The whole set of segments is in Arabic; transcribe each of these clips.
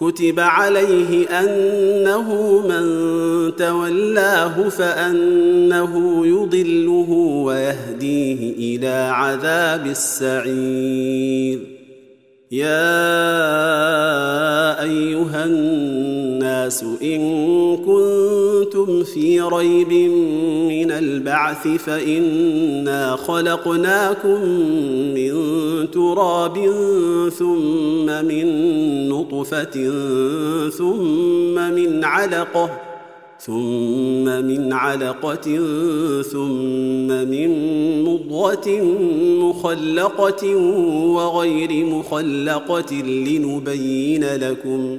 كتب عليه أنه من تولاه فأنه يضله ويهديه إلى عذاب السعير. يا أيها الناس إن كنتم في ريب من البعث فإنا خلقناكم من تراب ثم من نطفة ثم من علقة ثم من علقة ثم من مضغة مخلقة وغير مخلقة لنبين لكم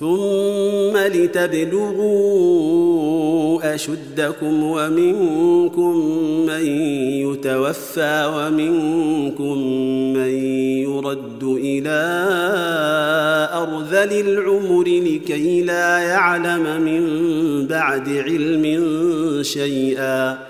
ثم لتبلغوا أشدكم ومنكم من يتوفى ومنكم من يرد إلى أرذل العمر لكي لا يعلم من بعد علم شيئا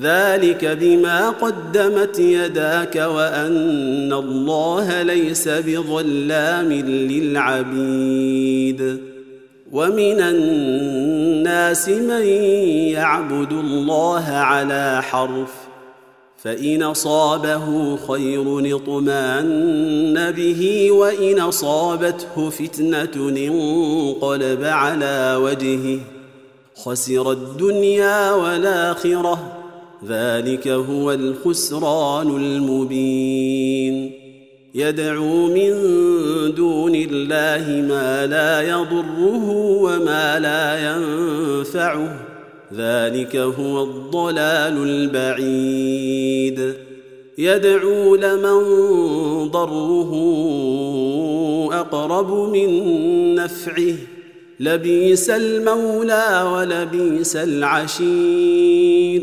ذلك بما قدمت يداك وأن الله ليس بظلام للعبيد. ومن الناس من يعبد الله على حرف فإن اصابه خير اطمأن به وإن اصابته فتنة انقلب على وجهه. خسر الدنيا والآخرة ذلك هو الخسران المبين. يدعو من دون الله ما لا يضره وما لا ينفعه. ذلك هو الضلال البعيد. يدعو لمن ضره أقرب من نفعه. لبيس المولى ولبيس العشير.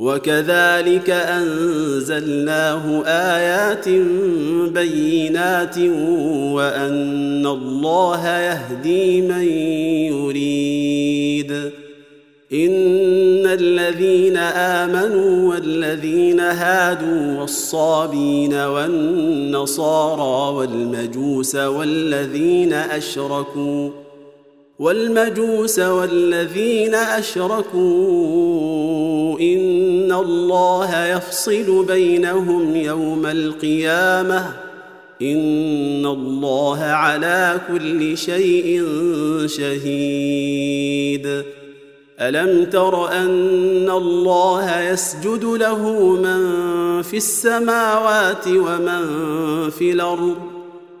وكذلك أنزلناه آيات بينات وأن الله يهدي من يريد. إن الذين آمنوا والذين هادوا والصابين والنصارى والمجوس والذين أشركوا والمجوس والذين أشركوا إن الله يفصل بينهم يوم القيامة. إن الله على كل شيء شهيد. ألم تر أن الله يسجد له من في السماوات ومن في الأرض؟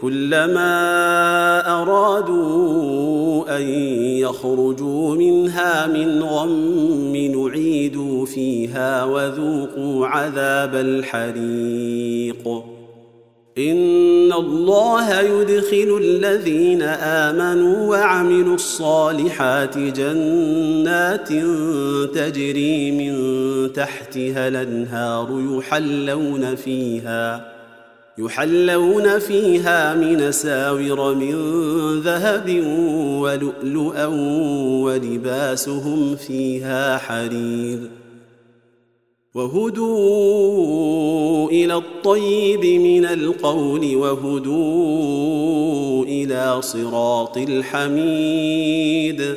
كلما أرادوا أن يخرجوا منها من غم نعيدوا فيها وذوقوا عذاب الحريق. إن الله يدخل الذين آمنوا وعملوا الصالحات جنات تجري من تحتها الأنهار يحلون فيها يحلون فيها من ساور من ذهب ولؤلؤا ولباسهم فيها حرير وهدوا إلى الطيب من القول وهدوا إلى صراط الحميد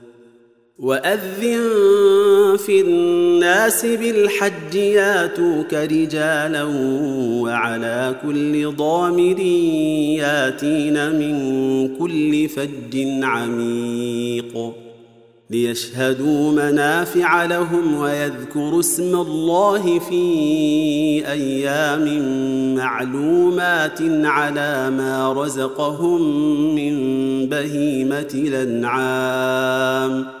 وأذن في الناس بالحج ياتوك رجالا وعلى كل ضامر ياتين من كل فج عميق ليشهدوا منافع لهم ويذكروا اسم الله في أيام معلومات على ما رزقهم من بهيمة الأنعام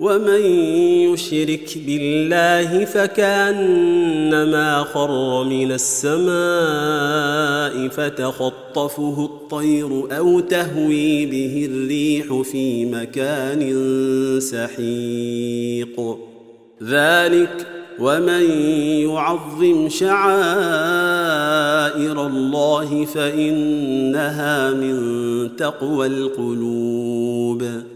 ومن يشرك بالله فكأنما خر من السماء فتخطفه الطير أو تهوي به الريح في مكان سحيق. ذلك ومن يعظم شعائر الله فإنها من تقوى القلوب.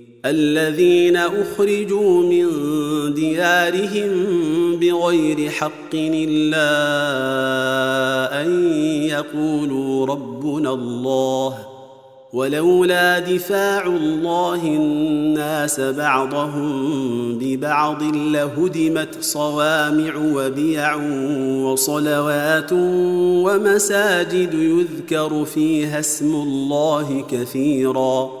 الذين أخرجوا من ديارهم بغير حق إلا أن يقولوا ربنا الله ولولا دفاع الله الناس بعضهم ببعض لهدمت صوامع وبيع وصلوات ومساجد يذكر فيها اسم الله كثيرا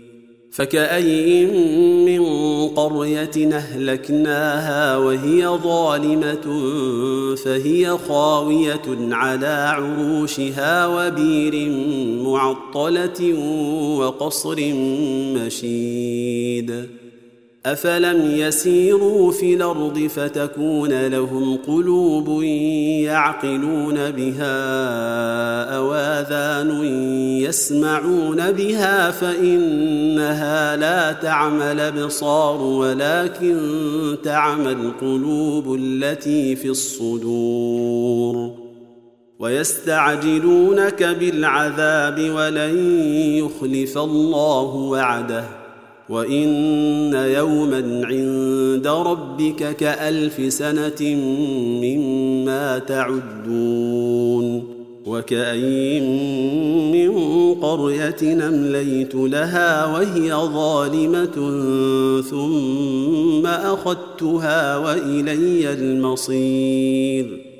فكأي من قرية أهلكناها وهي ظالمة فهي خاوية على عروشها وبير معطلة وقصر مشيد افلم يسيروا في الأرض فتكون لهم قلوب يعقلون بها أو اذان يسمعون بها فانها لا تعمى الابصار ولكن تعمى القلوب التي في الصدور ويستعجلونك بالعذاب ولن يخلف الله وعده وإن يوما عند ربك كألف سنة مما تعدون وكاين من قرية أمليت لها وهي ظالمة ثم أخذتها وإلي المصير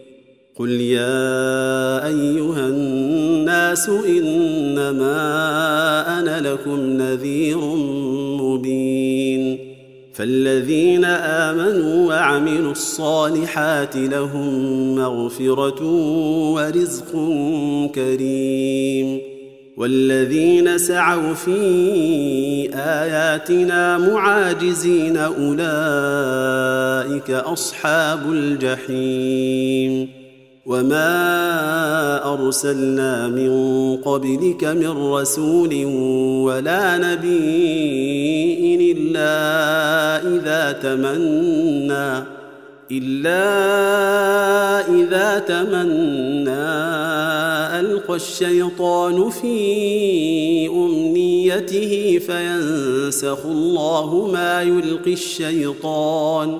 قل يا ايها الناس انما أنا لكم نذير مبين فالذين امنوا وعملوا الصالحات لهم مغفره ورزق كريم والذين سعوا في اياتنا معاجزين اولئك اصحاب الجحيم وما ارسلنا من قبلك من رسول ولا نبي الا اذا تمنى الا اذا تمنى القى الشيطان في امنيته فينسخ الله ما يلقي الشيطان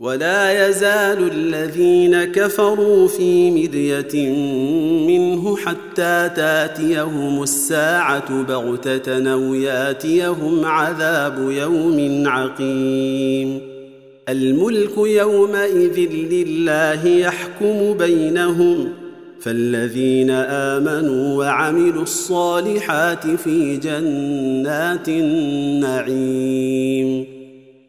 ولا يزال الذين كفروا في مريه منه حتى تاتيهم الساعة بغتة أو ياتيهم عذاب يوم عقيم. الملك يومئذ لله يحكم بينهم فالذين آمنوا وعملوا الصالحات في جنات النعيم.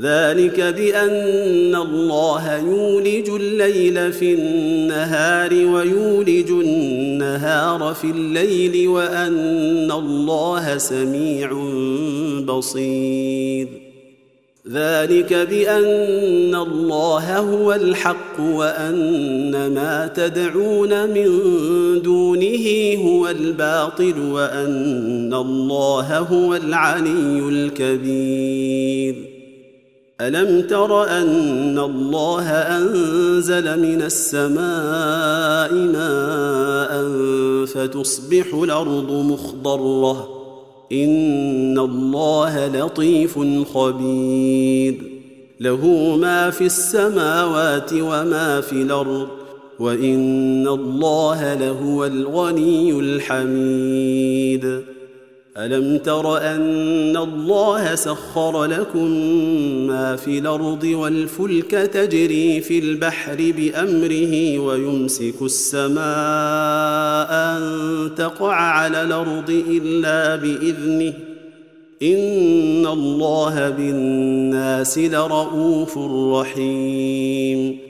ذلك بأن الله يولج الليل في النهار ويولج النهار في الليل وأن الله سميع بصير. ذلك بأن الله هو الحق وأن ما تدعون من دونه هو الباطل وأن الله هو العلي الكبير. ألم تر أن الله أنزل من السماء ماء فتصبح الأرض مخضرة؟ إن الله لطيف خبير. له ما في السماوات وما في الأرض وإن الله لهو الغني الحميد. ألم تر أن الله سخر لكم ما في الأرض والفلك تجري في البحر بأمره ويمسك السماء أن تقع على الأرض إلا باذنه إن الله بالناس لرءوف رحيم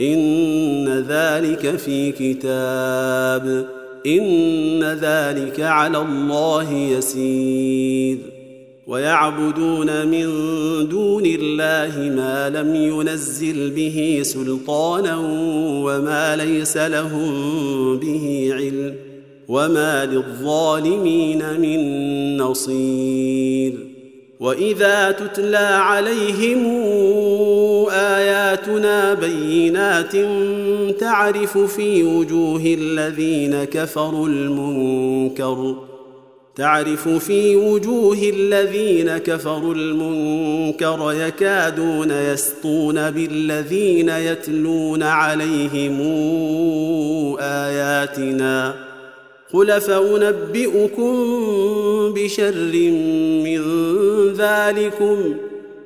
إن ذلك في كتاب إن ذلك على الله يسير. ويعبدون من دون الله ما لم ينزل به سلطانا وما ليس لهم به علم وما للظالمين من نصير. وإذا تتلى عليهم آياتنا بينات تعرف في وجوه الذين كفروا المنكر تعرف في وجوه الذين كفروا المنكر يكادون يسطون بالذين يتلون عليهم آياتنا. قل فأنبئكم بشر من ذلكم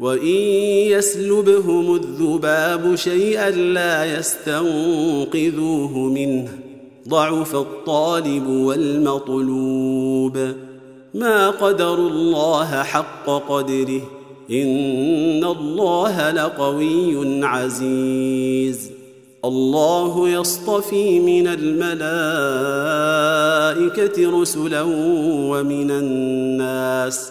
وان يسلبهم الذباب شيئا لا يستنقذوه منه ضعف الطالب والمطلوب ما قدروا الله حق قدره ان الله لقوي عزيز. الله يصطفي من الملائكه رسلا ومن الناس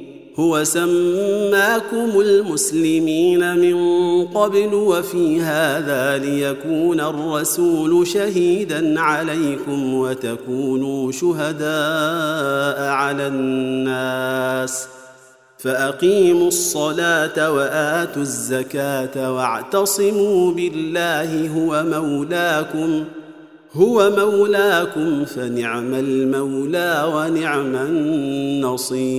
هو سماكم المسلمين من قبل وفي هذا ليكون الرسول شهيدا عليكم وتكونوا شهداء على الناس. فأقيموا الصلاة وآتوا الزكاة واعتصموا بالله هو مولاكم. هو مولاكم فنعم المولى ونعم النصير.